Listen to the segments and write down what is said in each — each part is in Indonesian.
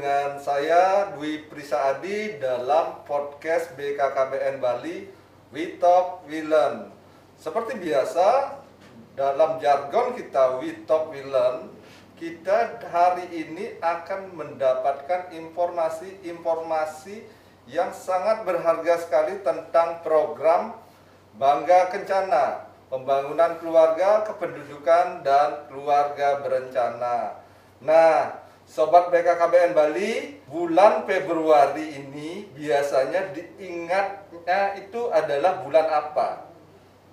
dengan saya Dwi Prisaadi dalam podcast BKKBN Bali We Talk We Learn. Seperti biasa dalam jargon kita We Talk We Learn, kita hari ini akan mendapatkan informasi-informasi yang sangat berharga sekali tentang program Bangga Kencana, pembangunan keluarga, kependudukan, dan keluarga berencana. Nah, Sobat BKKBN Bali, bulan Februari ini biasanya diingatnya itu adalah bulan apa?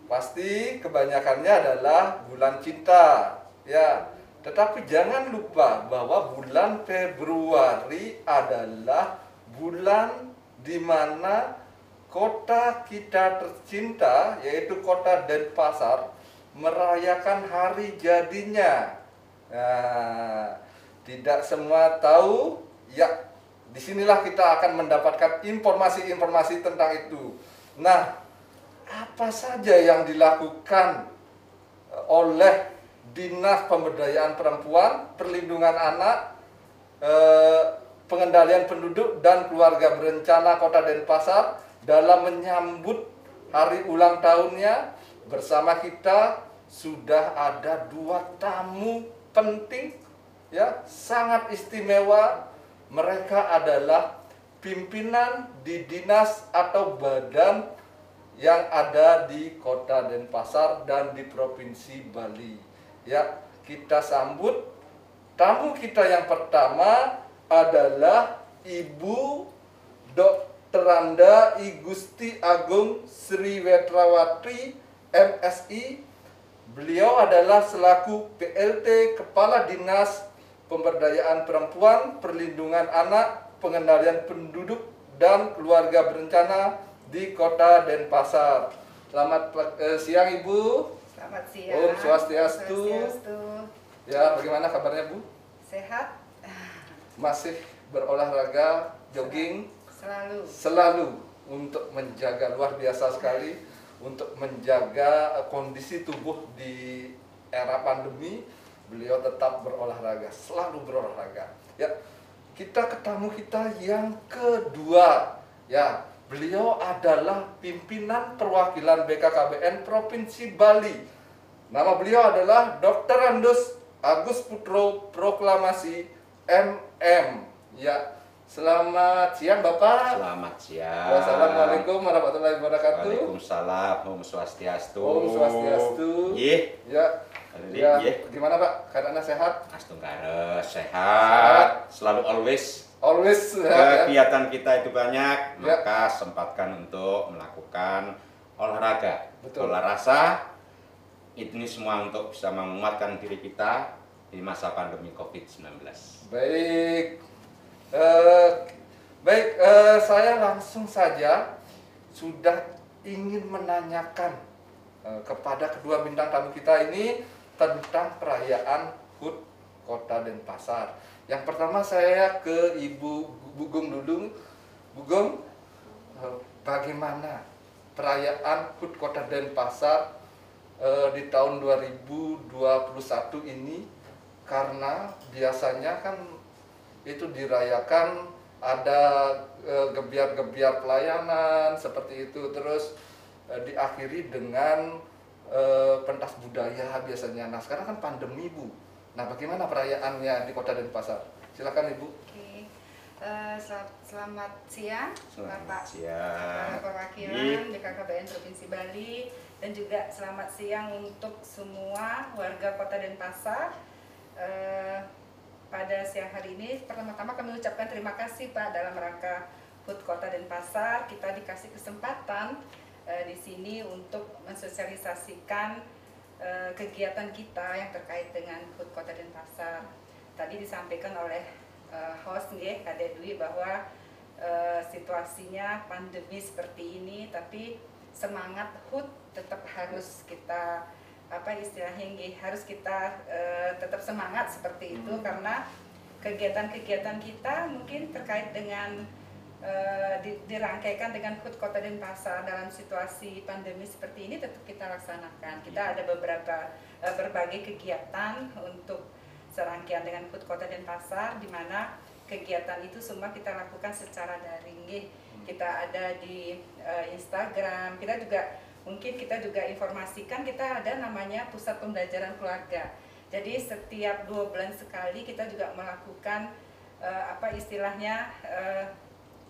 Pasti kebanyakannya adalah bulan cinta, ya. Tetapi jangan lupa bahwa bulan Februari adalah bulan di mana kota kita tercinta, yaitu kota Denpasar, merayakan hari jadinya. Nah, tidak semua tahu, ya di sinilah kita akan mendapatkan informasi-informasi tentang itu. Nah, apa saja yang dilakukan eh, oleh Dinas Pemberdayaan Perempuan, Perlindungan Anak, eh, Pengendalian Penduduk dan Keluarga Berencana Kota Denpasar dalam menyambut hari ulang tahunnya bersama kita sudah ada dua tamu penting ya sangat istimewa. Mereka adalah pimpinan di dinas atau badan yang ada di kota Denpasar dan di provinsi Bali. Ya kita sambut. Tamu kita yang pertama adalah Ibu Dr. Anda I Gusti Agung Sri Wetrawati MSI Beliau adalah selaku PLT Kepala Dinas pemberdayaan perempuan, perlindungan anak, pengendalian penduduk, dan keluarga berencana di kota Denpasar. Selamat eh, siang Ibu. Selamat siang. Om Swastiastu. Swastiastu. Ya, bagaimana kabarnya Bu? Sehat? Masih berolahraga, jogging? Selalu. Selalu untuk menjaga luar biasa sekali untuk menjaga kondisi tubuh di era pandemi beliau tetap berolahraga, selalu berolahraga. Ya, kita ketemu kita yang kedua. Ya, beliau adalah pimpinan perwakilan BKKBN Provinsi Bali. Nama beliau adalah Dr. Andus Agus Putro Proklamasi MM. Ya, Selamat siang Bapak. Selamat siang. Wassalamualaikum warahmatullahi wabarakatuh. Waalaikumsalam. Om Swastiastu. Om Swastiastu. Ih. Ya. Ya, ya. gimana Pak? Keadaannya sehat? Astungkara sehat. Selalu always. Always sehat ya. Kegiatan kita itu banyak, Ya. maka sempatkan untuk melakukan olahraga. Betul. Olah rasa ini semua untuk bisa menguatkan diri kita di masa pandemi COVID-19. Baik. Eh, baik, eh, saya langsung saja sudah ingin menanyakan eh, kepada kedua bintang tamu kita ini tentang perayaan HUT Kota Denpasar. Yang pertama saya ke Ibu Bugong dulu. Bugong, eh, bagaimana perayaan HUT Kota Denpasar eh, di tahun 2021 ini karena biasanya kan itu dirayakan ada eh, gebiar-gebiar pelayanan seperti itu terus eh, diakhiri dengan eh, pentas budaya biasanya. Nah sekarang kan pandemi bu. Nah bagaimana perayaannya di Kota Denpasar? Silakan ibu. Oke. Eh, sel- selamat siang, Selamat Bapak siang. Kepala Perwakilan BKKBN Provinsi Bali dan juga selamat siang untuk semua warga Kota Denpasar. Eh, pada siang hari ini pertama-tama kami ucapkan terima kasih Pak dalam rangka HUT Kota Denpasar kita dikasih kesempatan di sini untuk mensosialisasikan eh, kegiatan kita yang terkait dengan HUT Kota Denpasar. Tadi disampaikan oleh eh, host nggih Kak Dwi bahwa eh, situasinya pandemi seperti ini tapi semangat HUT tetap harus kita apa istilahnya nggih, harus kita eh, tetap semangat seperti itu Hmm. karena kegiatan-kegiatan kita mungkin terkait dengan eh, di- dirangkaikan dengan HUT Kota Denpasar dalam situasi pandemi seperti ini tetap kita laksanakan. Kita ada beberapa eh, berbagai kegiatan untuk serangkaian dengan HUT Kota Denpasar di mana kegiatan itu semua kita lakukan secara daring nggih. kita ada di eh, Instagram kita juga mungkin kita juga informasikan kita ada namanya pusat pembelajaran keluarga jadi setiap dua bulan sekali kita juga melakukan apa istilahnya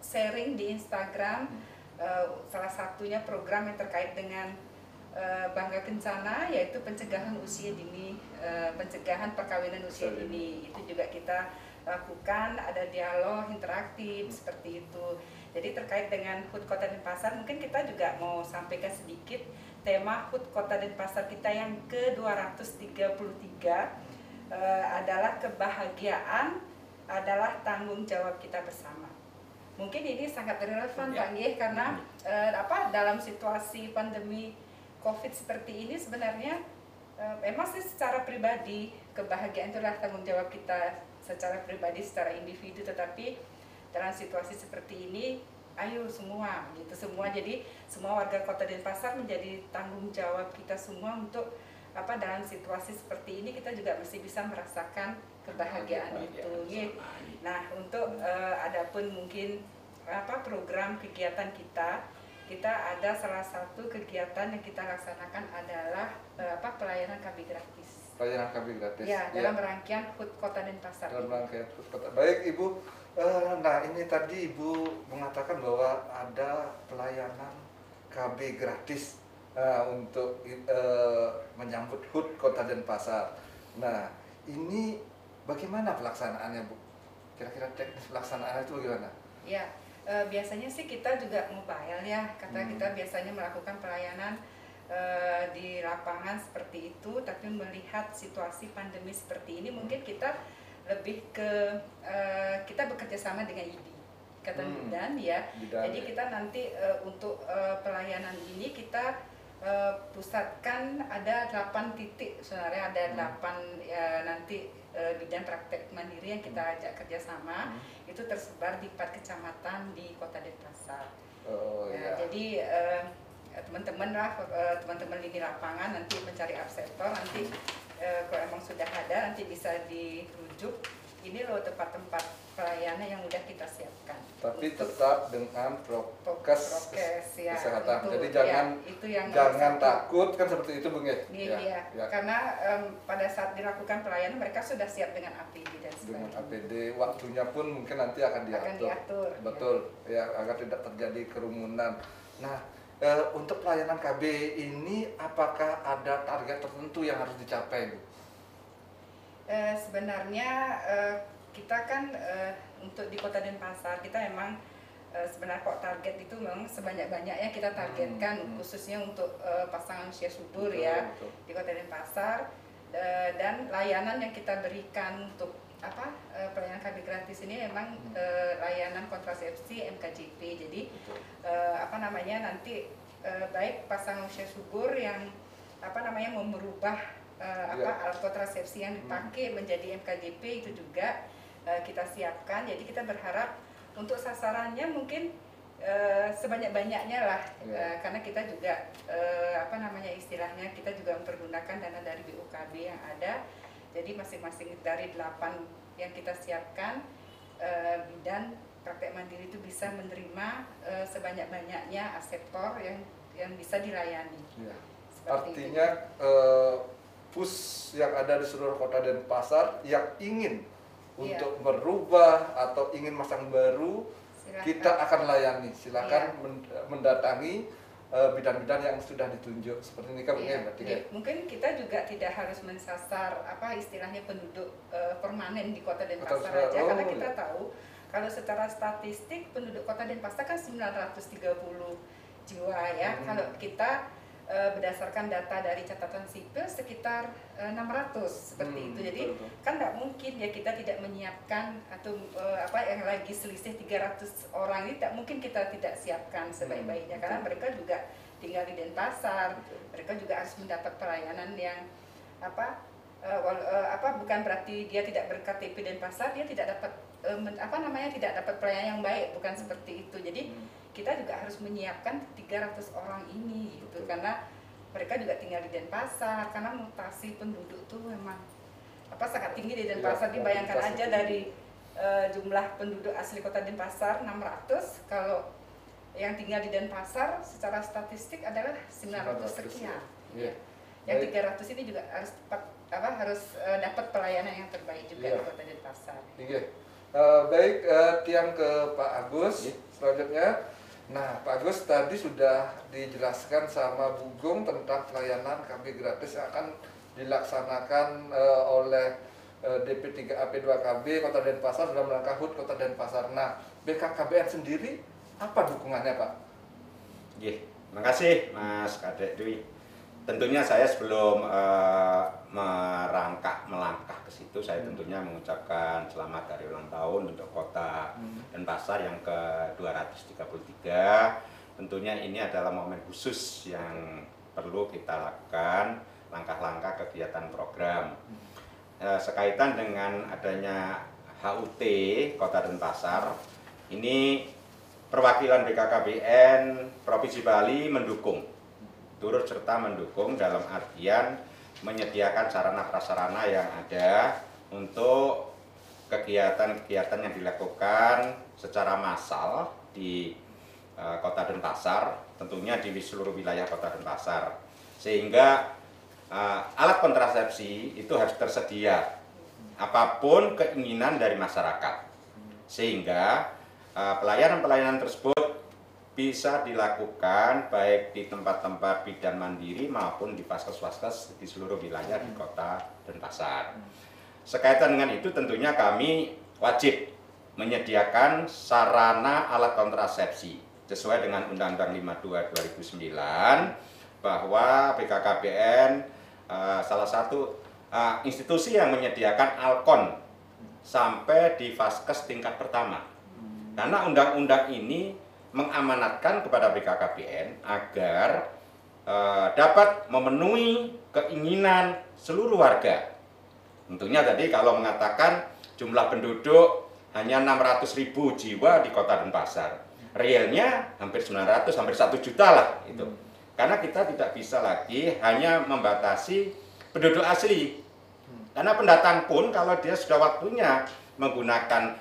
sharing di Instagram Eh, salah satunya program yang terkait dengan eh, Bangga Kencana yaitu pencegahan usia dini, eh, pencegahan perkawinan usia Usia dini. Itu juga kita lakukan, ada dialog interaktif seperti itu. Jadi terkait dengan HUT Kota dan Pasar, mungkin kita juga mau sampaikan sedikit tema HUT Kota dan Pasar kita yang ke-233 eh, adalah kebahagiaan adalah tanggung jawab kita bersama. Mungkin ini sangat relevan Ya. Pak Nggih, karena eh, apa dalam situasi pandemi Covid seperti ini sebenarnya eh, memang sih secara pribadi kebahagiaan itu adalah tanggung jawab kita secara pribadi secara individu. Tetapi dalam situasi seperti ini ayo semua gitu semua. Jadi semua warga kota Denpasar menjadi tanggung jawab kita semua untuk apa dalam situasi seperti ini kita juga masih bisa merasakan kebahagiaan itu gitu. Nah, untuk eh, adapun mungkin apa program kegiatan kita, kita ada salah satu kegiatan yang kita laksanakan adalah eh, apa pelayanan KB gratis. Pelayanan kami gratis. Ya, dalam rangkaian HUT Kota Denpasar. dalam rangkaian Food Kota. Baik Ibu, Eh, nah ini tadi Ibu mengatakan bahwa ada pelayanan KB gratis eh, untuk eh, menyambut HUT Kota Denpasar. Nah ini bagaimana pelaksanaannya Bu? Kira-kira teknis pelaksanaannya itu bagaimana? Ya, eh, biasanya sih kita juga mobile ya, kata Hmm. kita biasanya melakukan pelayanan eh, di lapangan seperti itu, tapi melihat situasi pandemi seperti ini, mungkin kita lebih ke eh, kita bekerja sama dengan IDI, kata Hmm. Bidan ya. Bidan, Jadi ya. kita nanti eh, untuk eh, pelayanan ini kita eh, pusatkan ada 8 titik sebenarnya ada Hmm. 8 ya nanti eh, bidang praktek mandiri yang kita ajak kerjasama Hmm. itu tersebar di empat kecamatan di Kota Denpasar. Oh Ya, ya. Jadi eh, teman-teman lah eh, teman-teman lini lapangan nanti mencari absentor nanti kalau emang sudah ada nanti bisa dirujuk ini loh tempat-tempat pelayanan yang udah kita siapkan. Tapi Untuk tetap dengan prokes prokes ya. kesehatan. itu, Jadi ya, jangan itu yang jangan takut kan seperti itu Bung ya. Iya, iya. ya. Karena em, pada saat dilakukan pelayanan mereka sudah siap dengan APD dan dengan sebagainya. APD waktunya pun mungkin nanti akan diatur. Akan diatur, ya. Betul, ya agar tidak terjadi kerumunan. Nah, eh, untuk pelayanan KB ini apakah ada target tertentu yang harus dicapai, Bu? Eh, sebenarnya eh, kita kan eh, untuk di Kota Denpasar kita memang eh, sebenarnya kok target itu memang sebanyak-banyaknya kita targetkan Hmm, hmm. khususnya untuk eh, pasangan usia subur Betul, ya betul. di Kota Denpasar Eh, dan layanan yang kita berikan untuk apa eh, pelayanan KB gratis ini memang Hmm. eh, layanan kontrasepsi MKJP jadi Betul. eh, apa namanya nanti eh, baik pasangan usia subur yang apa namanya mau merubah eh, apa Ya. alat kontrasepsi yang dipakai menjadi MKJP itu juga eh, kita siapkan jadi kita berharap untuk sasarannya mungkin eh, sebanyak-banyaknya lah Ya. Karena kita juga apa namanya istilahnya kita juga mempergunakan dana dari BUKB yang ada jadi masing-masing dari delapan yang kita siapkan bidan praktek mandiri itu bisa menerima sebanyak-banyaknya aseptor yang yang bisa dilayani. Ya. Seperti itu. Pus yang ada di seluruh kota Denpasar yang ingin Iya. untuk berubah atau ingin masang baru, Silakan. kita akan layani. Silakan Iya. men- mendatangi eh, bidan-bidan yang sudah ditunjuk. Seperti ini kan Iya, ya, berarti ya? mungkin kita juga tidak harus mensasar apa istilahnya penduduk eh, permanen di Kota Denpasar Betul, aja oh, karena kita iya. tahu kalau secara statistik penduduk Kota Denpasar kan 930 jiwa ya. Hmm. Kalau kita berdasarkan data dari catatan sipil sekitar eh, 600 seperti Hmm, itu. Jadi betul, betul. kan nggak mungkin ya kita tidak menyiapkan atau eh, apa yang lagi selisih 300 orang ini tidak mungkin kita tidak siapkan sebaik-baiknya Hmm, karena betul. mereka juga tinggal di Denpasar Betul. mereka juga harus mendapat pelayanan yang apa eh, wal- eh, apa bukan berarti dia tidak berKTP Denpasar dia tidak dapat eh, men- apa namanya tidak dapat pelayanan yang baik bukan seperti itu jadi Hmm. Kita juga harus menyiapkan 300 orang ini gitu Betul. karena mereka juga tinggal di Denpasar karena mutasi penduduk tuh memang apa sangat tinggi di Denpasar Iya, dibayangkan mobilitas aja tinggi. dari eh, jumlah penduduk asli Kota Denpasar 600, kalau yang tinggal di Denpasar secara statistik adalah 900 sekian. Iya. Yang Baik. 300 ini juga harus tepat apa harus eh, dapat pelayanan yang terbaik juga Iya. di Kota Denpasar. Iya. Eh, baik, eh, tiang ke Pak Agus Iya. selanjutnya. Nah, Pak Agus tadi sudah dijelaskan sama Bu Gung tentang pelayanan KB gratis yang akan dilaksanakan eh, oleh eh, DP3AP2KB Kota Denpasar dalam rangka HUT Kota Denpasar. Nah, BKKBN sendiri apa dukungannya, Pak? Oke, terima kasih Mas Kadek Dwi. Tentunya saya sebelum eh, merangkak melangkah ke situ, saya tentunya mengucapkan selamat hari ulang tahun untuk kota Denpasar yang ke-233. Tentunya ini adalah momen khusus yang perlu kita lakukan langkah-langkah kegiatan program. Eh, sekaitan dengan adanya HUT Kota Denpasar, ini perwakilan BKKBN Provinsi Bali mendukung, turut serta mendukung dalam artian menyediakan sarana prasarana yang ada untuk kegiatan-kegiatan yang dilakukan secara massal di eh, Kota Denpasar, tentunya di seluruh wilayah Kota Denpasar, sehingga eh, alat kontrasepsi itu harus tersedia apa pun keinginan dari masyarakat, sehingga eh, pelayanan-pelayanan tersebut bisa dilakukan baik di tempat-tempat bidan mandiri maupun di vaskes-vaskes di seluruh wilayah di Kota Denpasar. Sekaitan dengan itu tentunya kami wajib menyediakan sarana alat kontrasepsi sesuai dengan Undang-Undang 52 2009 bahwa BKKBN eh, salah satu eh, institusi yang menyediakan alkon sampai di vaskes tingkat pertama. Karena undang-undang ini mengamanatkan kepada BKKBN agar eh, dapat memenuhi keinginan seluruh warga. Tentunya tadi kalau mengatakan jumlah penduduk hanya 600 ribu jiwa di kota Denpasar. Realnya hampir 900, hampir 1 juta lah itu. Karena kita tidak bisa lagi hanya membatasi penduduk asli. Karena pendatang pun kalau dia sudah waktunya menggunakan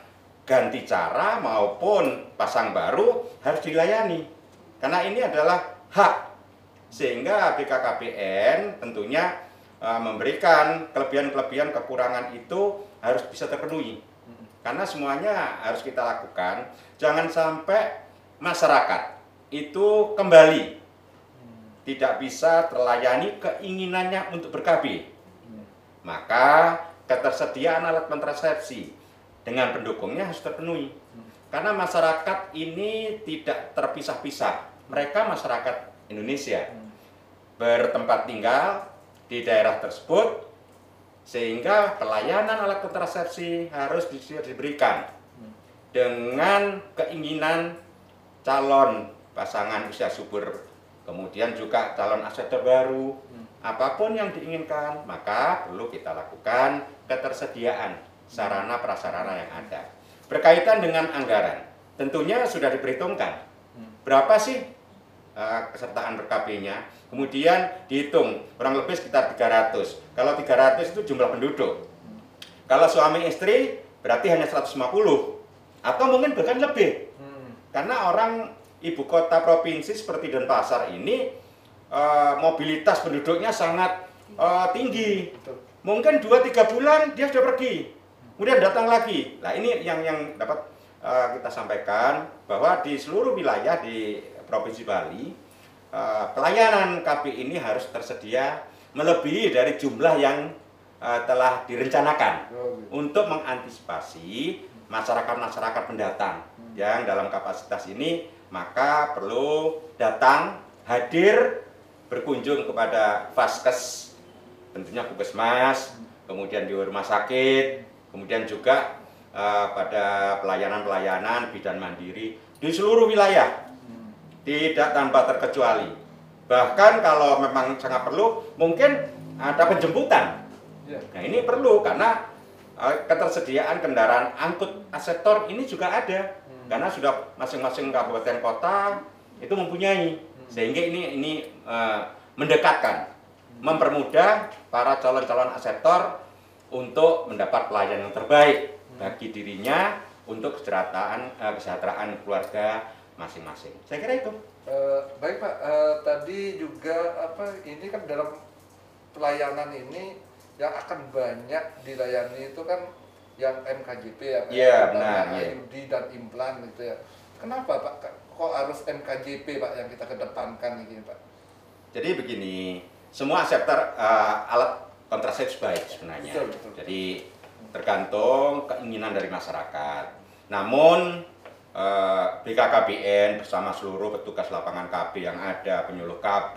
ganti cara maupun pasang baru harus dilayani. Karena ini adalah hak. Sehingga BKKBN tentunya uh, memberikan kelebihan-kelebihan kekurangan itu harus bisa terpenuhi. Karena semuanya harus kita lakukan. Jangan sampai masyarakat itu kembali tidak bisa terlayani keinginannya untuk berKB. Maka ketersediaan alat kontrasepsi dengan pendukungnya harus terpenuhi. Karena masyarakat ini tidak terpisah-pisah. Mereka masyarakat Indonesia bertempat tinggal di daerah tersebut sehingga pelayanan alat kontrasepsi harus di- diberikan dengan keinginan calon pasangan usia subur kemudian juga calon aset terbaru apa pun yang diinginkan maka perlu kita lakukan ketersediaan sarana prasarana yang ada. Berkaitan dengan anggaran tentunya sudah diperhitungkan. Berapa sih eh, kesertaan berKP-nya kemudian dihitung kurang lebih sekitar 300 kalau 300 itu jumlah penduduk. Kalau suami istri berarti hanya 150 atau mungkin bahkan lebih. Karena orang ibu kota provinsi seperti Denpasar ini eh, mobilitas penduduknya sangat eh, tinggi. Betul. mungkin 2-3 bulan dia sudah pergi kemudian datang lagi. Nah ini yang yang dapat eh, kita sampaikan bahwa di seluruh wilayah di provinsi Bali eh, pelayanan KB ini harus tersedia melebihi dari jumlah yang eh, telah direncanakan Oh, gitu. untuk mengantisipasi masyarakat-masyarakat pendatang yang dalam kapasitas ini maka perlu datang hadir berkunjung kepada vaskes tentunya puskesmas kemudian di rumah sakit kemudian juga eh, pada pelayanan-pelayanan bidan mandiri di seluruh wilayah. Tidak tanpa terkecuali. Bahkan kalau memang sangat perlu mungkin ada penjemputan. Iya. Nah ini perlu karena eh, ketersediaan kendaraan angkut asetor ini juga ada. Karena sudah masing-masing kabupaten kota itu mempunyai. Sehingga ini ini eh, mendekatkan. Mempermudah para calon-calon asetor untuk mendapat pelayanan yang terbaik bagi dirinya untuk kesejahteraan eh, kesejahteraan keluarga masing-masing. Saya kira itu. Eh, baik Pak, Eh, tadi juga apa ini kan dalam pelayanan ini yang akan banyak dilayani itu kan yang MKJP ya, Pak? Iya, Yang benar, namanya iya. IUD dan implan gitu ya. Kenapa Pak? Kok harus MKJP Pak yang kita kedepankan ini Pak? Jadi begini, semua sektor eh, alat kontrasepsi baik sebenarnya. Betul, betul. Jadi tergantung keinginan dari masyarakat. Namun eh, BKKBN bersama seluruh petugas lapangan KB yang ada, penyuluh KB,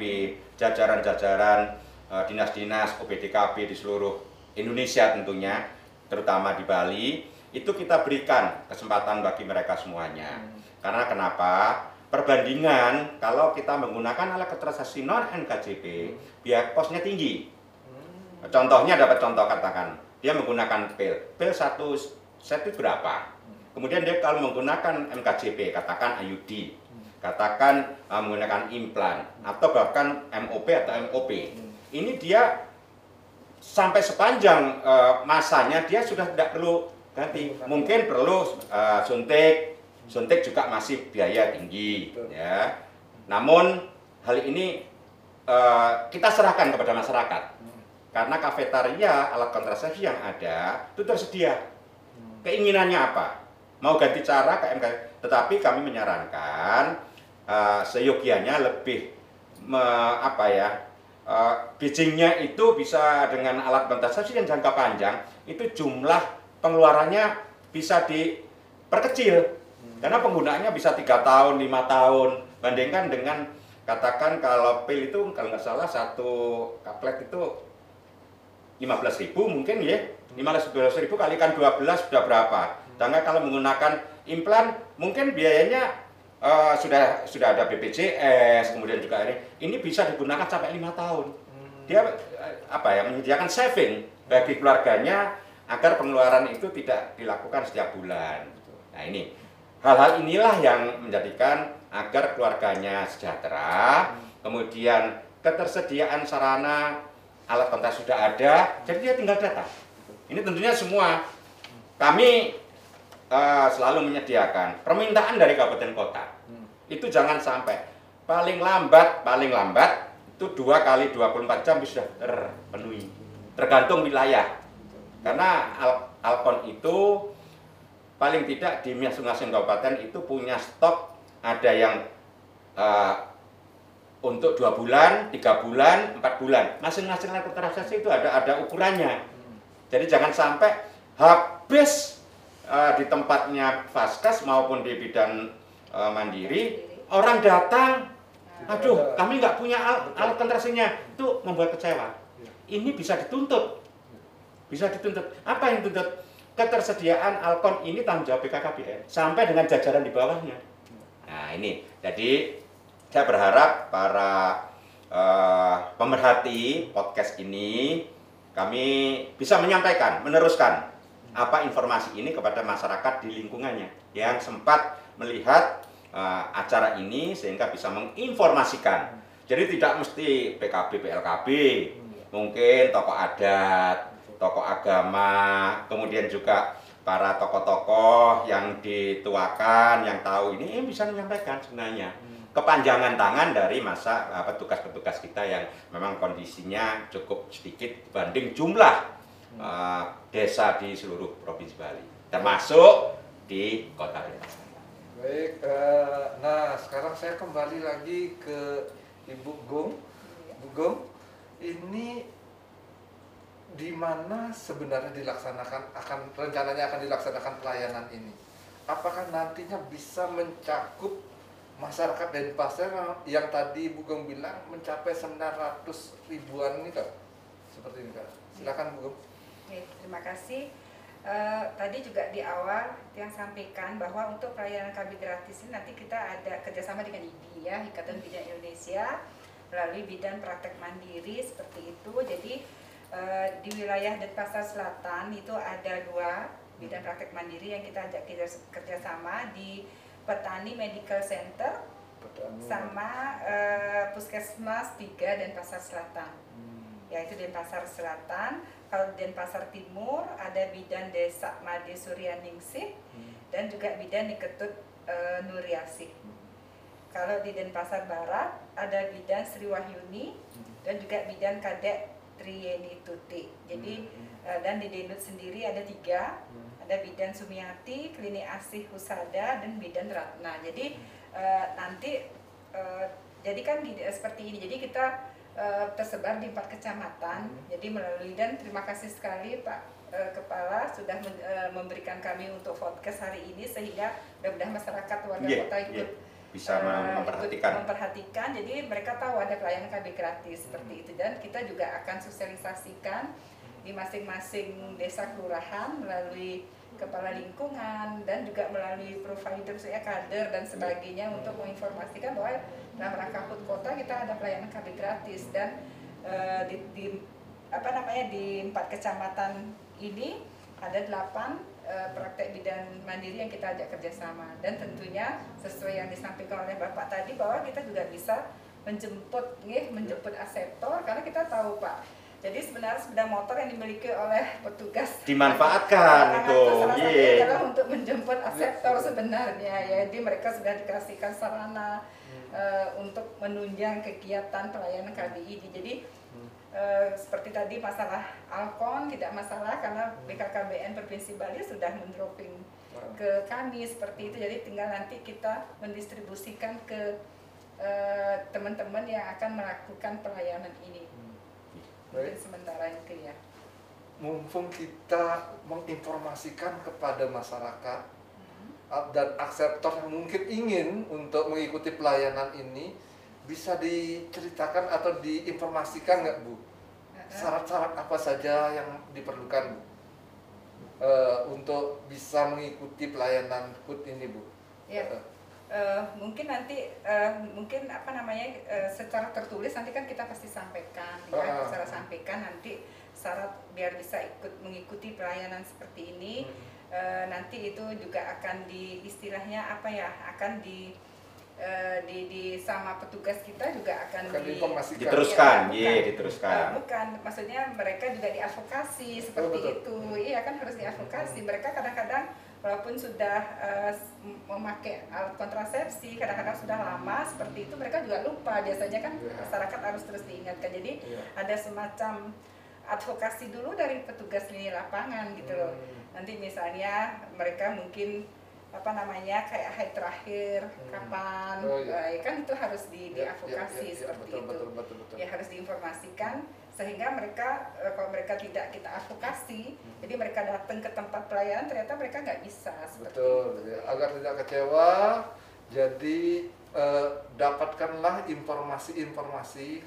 jajaran-jajaran eh, dinas-dinas OPDKB di seluruh Indonesia tentunya, terutama di Bali, itu kita berikan kesempatan bagi mereka semuanya. Karena kenapa? Perbandingan kalau kita menggunakan alat kontrasepsi non NKJP, biaya kosnya tinggi. Contohnya dapat contoh katakan, dia menggunakan pil. Pil satu set itu berapa? Kemudian dia kalau menggunakan MKJP, katakan IUD, katakan uh, menggunakan implan atau bahkan MOP atau MOP. Ini dia sampai sepanjang uh, masanya dia sudah tidak perlu ganti. Mungkin perlu uh, suntik, suntik juga masih biaya tinggi, ya. Namun hal ini uh, kita serahkan kepada masyarakat karena kafetaria alat kontrasepsi yang ada itu tersedia. Keinginannya apa? Mau ganti cara ke MK, tetapi kami menyarankan uh, seyogianya lebih me- apa ya? uh, bridgingnya itu bisa dengan alat kontrasepsi yang jangka panjang itu jumlah pengeluarannya bisa diperkecil karena penggunaannya bisa tiga tahun lima tahun bandingkan dengan katakan kalau pil itu kalau nggak salah satu kaplet itu 15.000 mungkin ya. 15.000 ribu kalikan 12 sudah berapa? Sedangkan kalau menggunakan implan mungkin biayanya eh, sudah sudah ada BPJS kemudian juga ini. Ini bisa digunakan sampai lima tahun. Dia eh, apa ya menyediakan saving bagi keluarganya agar pengeluaran itu tidak dilakukan setiap bulan. Nah ini. Hal-hal inilah yang menjadikan agar keluarganya sejahtera kemudian ketersediaan sarana alat kontak sudah ada, jadi dia tinggal datang. Ini tentunya semua kami eh, selalu menyediakan permintaan dari kabupaten kota. Itu jangan sampai paling lambat, paling lambat itu dua kali 24 jam sudah terpenuhi. Tergantung wilayah. Karena Al Alkon itu paling tidak di masing-masing kabupaten itu punya stok ada yang eh, untuk dua bulan, tiga bulan, empat bulan. Masing-masing alat kontrasepsi itu ada ada ukurannya. Jadi jangan sampai habis eh, di tempatnya Vaskes maupun di bidan eh, mandiri, orang datang, aduh kami nggak punya al- alat kontrasepsinya, itu membuat kecewa. Ini bisa dituntut, bisa dituntut. Apa yang dituntut? Ketersediaan Alkon ini tanggung jawab BKKBN sampai dengan jajaran di bawahnya. Nah ini, jadi saya berharap para eh, pemerhati podcast ini kami bisa menyampaikan, meneruskan apa informasi ini kepada masyarakat di lingkungannya yang sempat melihat eh, acara ini sehingga bisa menginformasikan. Jadi tidak mesti PKB, PLKB, mungkin tokoh adat, tokoh agama, kemudian juga para tokoh-tokoh yang dituakan, yang tahu ini eh, bisa menyampaikan sebenarnya kepanjangan tangan dari masa uh, petugas-petugas kita yang memang kondisinya cukup sedikit dibanding jumlah uh, desa di seluruh provinsi Bali, termasuk di kota Denpasar. Baik, eh, nah sekarang saya kembali lagi ke Ibu Gung. Bu Gung, ini di mana sebenarnya dilaksanakan akan rencananya akan dilaksanakan pelayanan ini? Apakah nantinya bisa mencakup masyarakat Denpasar yang, yang tadi Bu Gung bilang mencapai 900 ribuan ini kak? Seperti ini kak. Silakan Bu Gung. Oke, terima kasih. Eh, tadi juga di awal yang sampaikan bahwa untuk pelayanan KB gratis ini nanti kita ada kerjasama dengan IBI ya, Ikatan Bidan Indonesia melalui bidang praktek mandiri seperti itu. Jadi eh, di wilayah Denpasar Selatan itu ada dua bidang praktek mandiri yang kita ajak kerja- kerjasama di Petani Medical Center Petani. sama eh, Puskesmas 3 Denpasar Selatan. Hmm. yaitu Denpasar Selatan. Kalau di Denpasar Timur ada bidan Desa Made Suryaningsih dan juga bidan di Ketut eh, Nuriasih. Kalau di Denpasar Barat ada bidan Sri Wahyuni dan juga bidan Kadek Triyeni Tuti. Jadi eh, dan di Denut sendiri ada tiga, ada bidan Sumiati, klinik Asih Husada dan bidan Ratna. Jadi eh, nanti eh, jadi kan di, seperti ini. Jadi kita eh, tersebar di empat kecamatan. Jadi melalui dan terima kasih sekali Pak eh, Kepala sudah men- eh, memberikan kami untuk podcast hari ini sehingga mudah-mudahan masyarakat warga Iya, kota ikut iya. bisa eh, memperhatikan. memperhatikan. Jadi mereka tahu ada pelayanan KB gratis seperti itu dan kita juga akan sosialisasikan di masing-masing desa kelurahan melalui kepala lingkungan dan juga melalui provider saya kader dan sebagainya untuk menginformasikan bahwa dalam rangka HUT kota kita ada pelayanan KB gratis dan eh, di, di apa namanya di empat kecamatan ini ada delapan eh, praktek bidan mandiri yang kita ajak kerjasama. Dan tentunya sesuai yang disampaikan oleh bapak tadi bahwa kita juga bisa menjemput nih menjemput aseptor karena kita tahu pak jadi sebenarnya sepeda motor yang dimiliki oleh petugas Dimanfaatkan itu, salah satunya iya. adalah untuk menjemput aseptor sebenarnya. Ya jadi mereka sudah dikasihkan sarana eh, untuk menunjang kegiatan pelayanan KBI jadi eh, seperti tadi masalah alkon tidak masalah karena BKKBN Provinsi Bali sudah mendropping ke kami seperti itu. Jadi tinggal nanti kita mendistribusikan ke eh, teman-teman yang akan melakukan pelayanan ini. Mungkin Baik. sementara itu ya mumpung kita menginformasikan kepada masyarakat Hmm. uh, dan akseptor yang mungkin ingin untuk mengikuti pelayanan ini bisa diceritakan atau diinformasikan nggak Bu? Syarat-syarat apa saja yang diperlukan Bu? Uh, untuk bisa mengikuti pelayanan HUT ini Bu? Ya. Uh, Eh, mungkin nanti eh, mungkin apa namanya eh, secara tertulis nanti kan kita pasti sampaikan ya Ah. secara sampaikan nanti syarat biar bisa ikut mengikuti pelayanan seperti ini eh, nanti itu juga akan di istilahnya apa ya akan di di, di sama petugas kita juga akan, akan di. Diteruskan, Iya, iya bukan. diteruskan. Bukan, maksudnya mereka juga diadvokasi seperti betul. itu. Iya kan harus diadvokasi. Mereka kadang-kadang walaupun sudah eh, s- memakai alat kontrasepsi, kadang-kadang sudah lama seperti itu mereka juga lupa. Biasanya kan Iya. masyarakat harus terus diingatkan. Jadi Iya. ada semacam advokasi dulu dari petugas lini lapangan gitu loh. Hmm. Nanti misalnya mereka mungkin apa namanya kayak haid terakhir Hmm. kapan, Oh, iya. eh, kan itu harus di, Ya, ya, diadvokasi ya, ya, seperti betul, itu betul, betul, betul. ya harus diinformasikan sehingga mereka eh, kalau mereka tidak kita advokasi jadi mereka datang ke tempat pelayanan ternyata mereka nggak bisa Betul, itu. ya. agar tidak kecewa, jadi eh, dapatkanlah informasi-informasi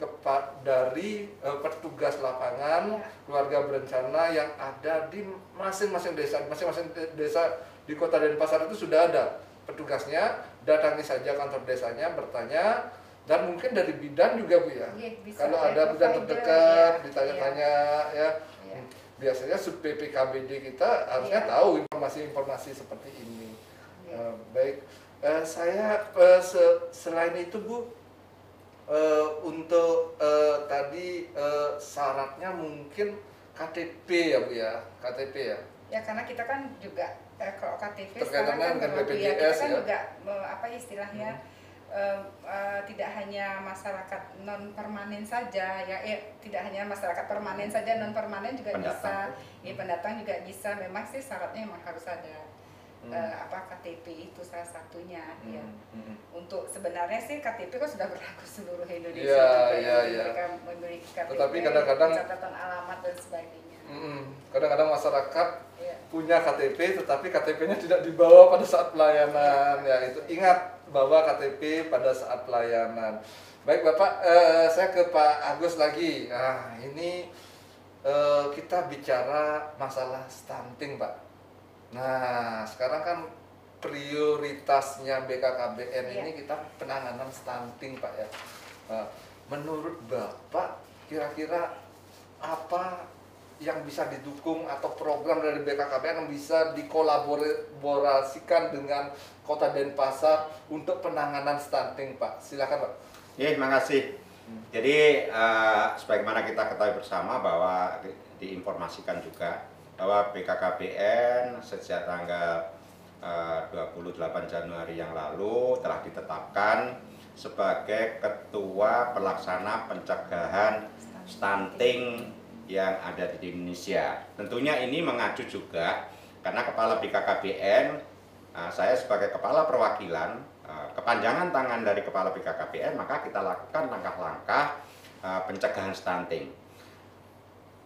dari eh, petugas lapangan, Iya. keluarga berencana yang ada di masing-masing desa, masing-masing de- desa di kota Denpasar itu sudah ada petugasnya, datangi saja kantor desanya, bertanya, dan mungkin dari bidan juga bu ya. Iya, bisa. Kalau Ya, ada bidan terdekat, ya. ditanya-tanya ya. Iya. Biasanya sub PPKBD kita harusnya Iya. tahu informasi-informasi seperti ini. Iya. Eh, baik, Eh, saya eh, se- selain itu bu, eh, untuk eh, tadi eh, syaratnya mungkin KTP ya bu ya, KTP ya. ya karena kita kan juga eh, kalau KTP sekarang kan dengan berlaku ya BPJS kita kan ya. juga apa istilahnya eh, eh, tidak hanya masyarakat non permanen saja ya eh, tidak hanya masyarakat permanen saja non permanen juga Pendatang. bisa ya pendatang juga bisa memang sih syaratnya memang harus ada Hmm. eh, apa KTP itu salah satunya ya Hmm, hmm. untuk sebenarnya sih KTP kan sudah berlaku seluruh Indonesia juga iya, jadi iya. mereka memiliki KTP Tetapi kadang-kadang- catatan alamat dan sebagainya Hmm, Kadang-kadang masyarakat Iya. punya KTP, tetapi KTP-nya tidak dibawa pada saat pelayanan. Ya itu ingat bawa KTP pada saat pelayanan. Baik Bapak, eh, saya ke Pak Agus lagi. Nah ini eh, kita bicara masalah stunting Pak. Nah sekarang kan prioritasnya BKKBN Iya. ini kita penanganan stunting Pak ya. Nah, menurut Bapak kira-kira apa yang bisa didukung atau program dari BKKBN yang bisa dikolaborasikan dengan Kota Denpasar untuk penanganan stunting, Pak? Silakan, Pak. Ya, terima kasih. Jadi eh, sebagaimana kita ketahui bersama bahwa di- diinformasikan juga bahwa BKKBN sejak tanggal eh, 28 Januari yang lalu telah ditetapkan sebagai ketua pelaksana pencegahan stunting yang ada di Indonesia. Tentunya ini mengacu juga karena kepala BKKBN eh, saya sebagai kepala perwakilan eh, kepanjangan tangan dari kepala BKKBN maka kita lakukan langkah-langkah eh, pencegahan stunting.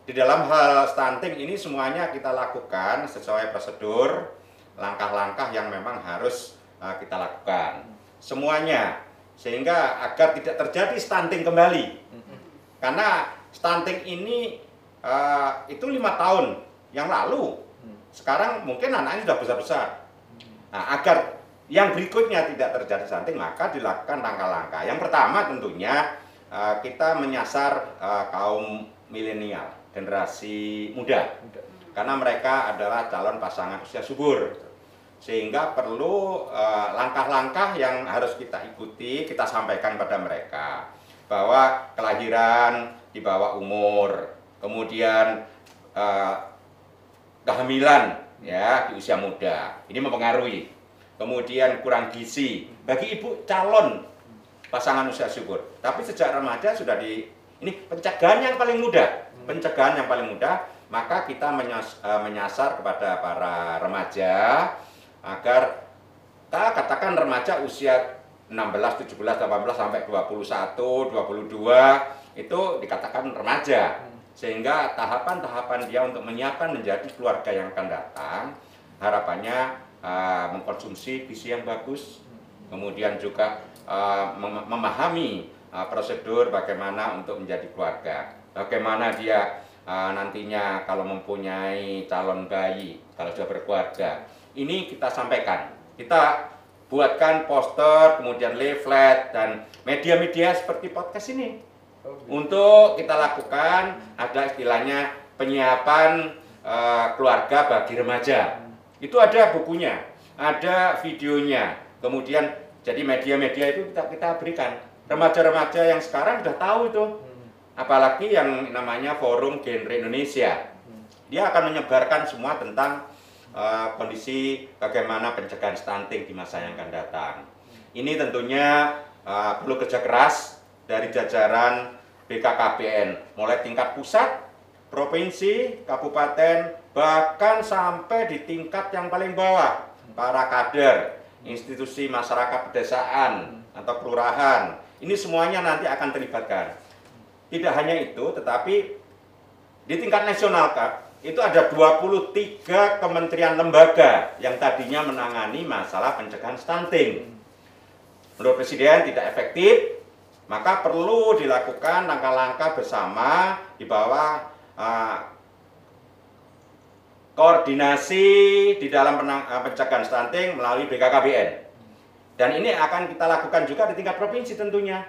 Di dalam hal stunting ini semuanya kita lakukan sesuai prosedur, langkah-langkah yang memang harus kita lakukan. Semuanya sehingga agar tidak terjadi stunting kembali. Karena stunting ini uh, itu lima tahun yang lalu. Sekarang mungkin anaknya sudah besar-besar. Nah, agar yang berikutnya tidak terjadi stunting maka dilakukan langkah-langkah. Yang pertama tentunya uh, kita menyasar uh, kaum milenial, generasi muda karena mereka adalah calon pasangan usia subur sehingga perlu eh, langkah-langkah yang harus kita ikuti kita sampaikan pada mereka bahwa kelahiran di bawah umur kemudian eh, kehamilan ya di usia muda. Ini mempengaruhi. Kemudian kurang gizi. Bagi ibu calon pasangan usia subur tapi sejak remaja sudah di ini pencegahan yang paling mudah. Pencegahan yang paling mudah. Maka kita menyas- eh, menyasar kepada para remaja agar kita katakan remaja usia 16, 17, 18 sampai 21, 22 itu dikatakan remaja sehingga tahapan-tahapan dia untuk menyiapkan menjadi keluarga yang akan datang harapannya eh, mengkonsumsi gizi yang bagus kemudian juga eh, mem- memahami eh, prosedur bagaimana untuk menjadi keluarga. Bagaimana dia eh, nantinya kalau mempunyai calon bayi kalau sudah berkeluarga. Ini kita sampaikan. Kita buatkan poster kemudian leaflet dan media-media seperti podcast ini untuk kita lakukan ada istilahnya penyiapan eh, keluarga bagi remaja. Itu ada bukunya, ada videonya. Kemudian jadi media-media itu kita kita berikan. Remaja-remaja yang sekarang sudah tahu itu. Apalagi yang namanya Forum Genre Indonesia. Dia akan menyebarkan semua tentang eh, kondisi bagaimana pencegahan stunting di masa yang akan datang. Ini tentunya eh, perlu kerja keras dari jajaran BKKBN, mulai tingkat pusat, provinsi, kabupaten, bahkan sampai di tingkat yang paling bawah, para kader, institusi masyarakat pedesaan atau kelurahan. Ini semuanya nanti akan terlibatkan. Tidak hanya itu, tetapi di tingkat nasional Kak, itu ada 23 kementerian lembaga yang tadinya menangani masalah pencegahan stunting. Menurut Presiden tidak efektif, maka perlu dilakukan langkah-langkah bersama di bawah uh, koordinasi di dalam penang- uh, pencegahan stunting melalui BKKBN. Dan ini akan kita lakukan juga di tingkat provinsi tentunya.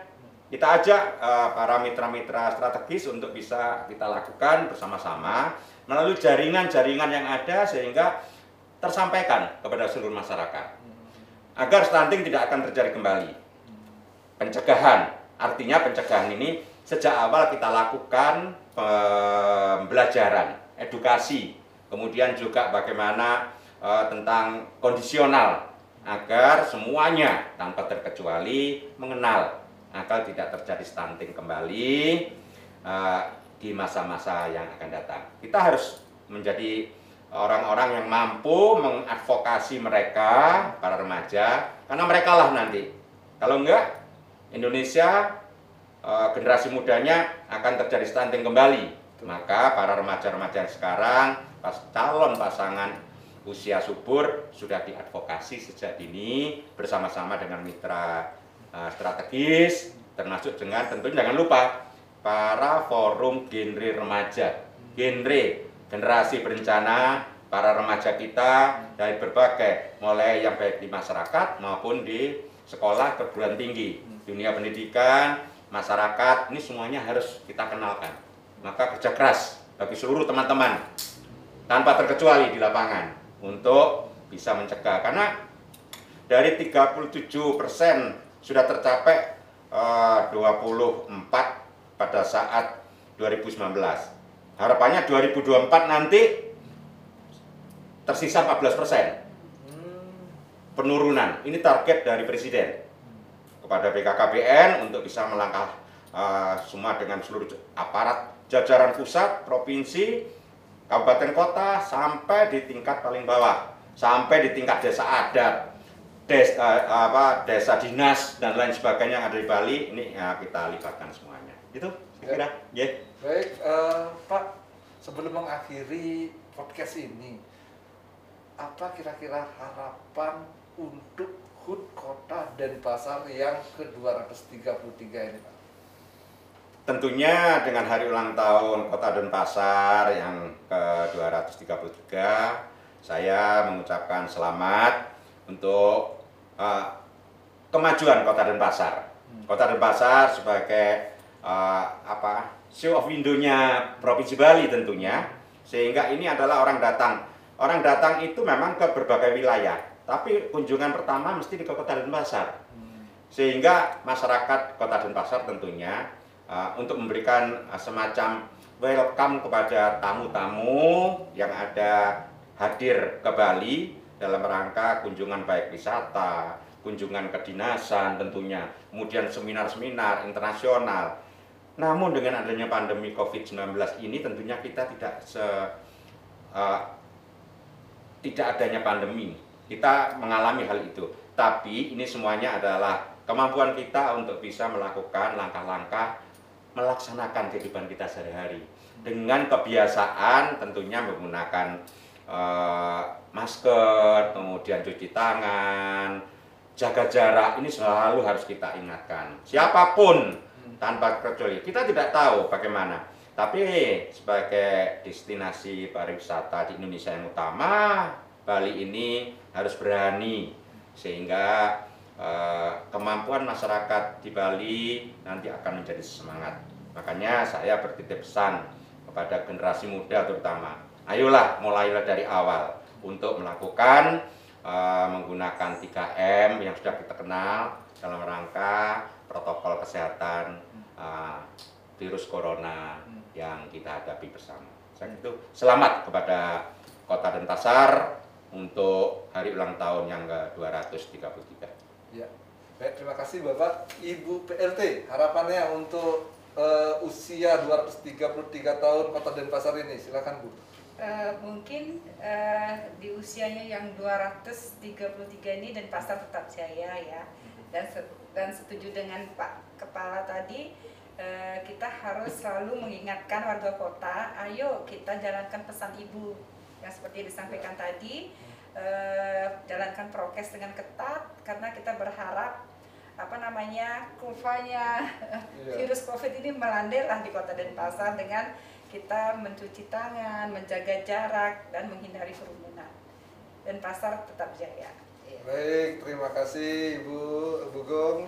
Kita ajak uh, para mitra-mitra strategis untuk bisa kita lakukan bersama-sama melalui jaringan-jaringan yang ada sehingga tersampaikan kepada seluruh masyarakat. Agar stunting tidak akan terjadi kembali. Pencegahan, artinya pencegahan ini sejak awal kita lakukan pembelajaran, edukasi, kemudian juga bagaimana eh, tentang kondisional agar semuanya tanpa terkecuali mengenal agar tidak terjadi stunting kembali eh, di masa-masa yang akan datang. Kita harus menjadi orang-orang yang mampu mengadvokasi mereka, para remaja, karena mereka lah nanti. Kalau enggak, Indonesia eh, generasi mudanya akan terjadi stunting kembali. Maka para remaja-remaja sekarang, pas calon pasangan usia subur sudah diadvokasi sejak dini bersama-sama dengan mitra eh, strategis, termasuk dengan tentunya jangan lupa para forum genre remaja, genre generasi berencana para remaja kita dari berbagai mulai yang baik di masyarakat maupun di sekolah perguruan tinggi dunia pendidikan masyarakat ini semuanya harus kita kenalkan maka kerja keras bagi seluruh teman-teman tanpa terkecuali di lapangan untuk bisa mencegah karena dari 37% sudah tercapai eh, 24 pada saat 2019. Harapannya 2024 nanti tersisa 14 persen Hmm. penurunan. Ini target dari Presiden kepada BKKBN untuk bisa melangkah eh, semua dengan seluruh aparat jajaran pusat, provinsi, kabupaten kota sampai di tingkat paling bawah, sampai di tingkat desa adat, des, eh, apa, desa dinas dan lain sebagainya yang ada di Bali. Ini ya, kita libatkan semuanya. Itu saya kira, ya. Baik, eh, Pak, sebelum mengakhiri podcast ini, apa kira-kira harapan untuk HUT Kota Denpasar yang ke-233 ini, Pak? Tentunya dengan hari ulang tahun Kota Denpasar yang ke-233, saya mengucapkan selamat untuk eh, kemajuan Kota Denpasar. Kota Denpasar sebagai eh, apa show of window-nya Provinsi Bali tentunya, sehingga ini adalah orang datang. Orang datang itu memang ke berbagai wilayah, tapi kunjungan pertama mesti di Kota Denpasar sehingga masyarakat Kota Denpasar tentunya uh, untuk memberikan uh, semacam welcome kepada tamu-tamu yang ada hadir ke Bali dalam rangka kunjungan baik wisata, kunjungan kedinasan tentunya, kemudian seminar-seminar internasional. Namun dengan adanya pandemi COVID-19 ini tentunya kita tidak se uh, tidak adanya pandemi. Kita mengalami hal itu. Tapi ini semuanya adalah kemampuan kita untuk bisa melakukan langkah-langkah melaksanakan kehidupan kita sehari-hari dengan kebiasaan tentunya menggunakan eh, masker, kemudian cuci tangan, jaga jarak ini selalu harus kita ingatkan. Siapa pun tanpa kecuali kita tidak tahu bagaimana. Tapi sebagai destinasi pariwisata di Indonesia yang utama, Bali ini harus berani sehingga eh, kemampuan masyarakat di Bali nanti akan menjadi semangat. Makanya saya bertitip pesan kepada generasi muda terutama, ayolah mulailah dari awal untuk melakukan eh, menggunakan 3M yang sudah kita kenal dalam rangka protokol kesehatan eh, virus corona yang kita hadapi bersama. Selamat kepada Kota Denpasar untuk hari ulang tahun yang ke-233. Ya. Baik, terima kasih Bapak. Ibu PLT, harapannya untuk eh, usia 233 tahun Kota Denpasar ini, silakan Bu. Eh, mungkin eh, di usianya yang 233 ini dan pasar tetap jaya ya dan se- dan setuju dengan Pak Kepala tadi eh, kita harus selalu mengingatkan warga kota ayo kita jalankan pesan ibu yang seperti disampaikan tadi eh, jalankan prokes dengan ketat karena kita berharap apa namanya kurvanya Iya. virus covid ini melandai lah di kota Denpasar dengan kita mencuci tangan, menjaga jarak dan menghindari kerumunan. Dan pasar tetap jaya. Iya. Baik, terima kasih Ibu Ibu Gong.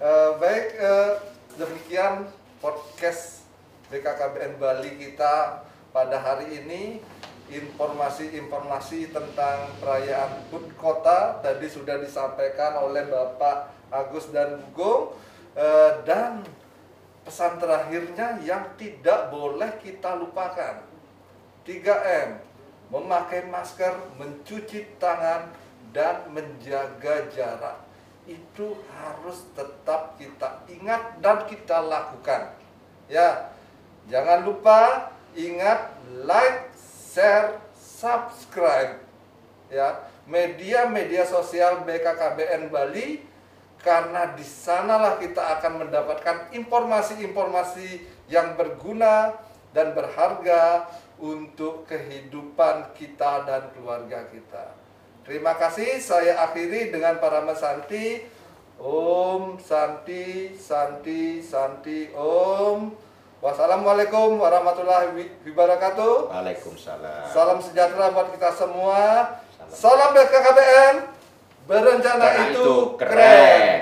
Eh, baik, eh, demikian podcast BKKBN Bali kita pada hari ini. Informasi-informasi tentang perayaan HUT Kota tadi sudah disampaikan oleh Bapak Agus dan Bu Gong. Eh, dan pesan terakhirnya yang tidak boleh kita lupakan 3M memakai masker, mencuci tangan dan menjaga jarak itu harus tetap kita ingat dan kita lakukan ya jangan lupa ingat like share subscribe ya media-media sosial BKKBN Bali karena di sanalah kita akan mendapatkan informasi-informasi yang berguna dan berharga untuk kehidupan kita dan keluarga kita. Terima kasih, saya akhiri dengan para Santi. Om Santi, Santi, Santi, Om. Wassalamualaikum warahmatullahi wabarakatuh. Waalaikumsalam. Salam sejahtera buat kita semua. Salam BKKBN. Berencana Karena itu itu keren. keren.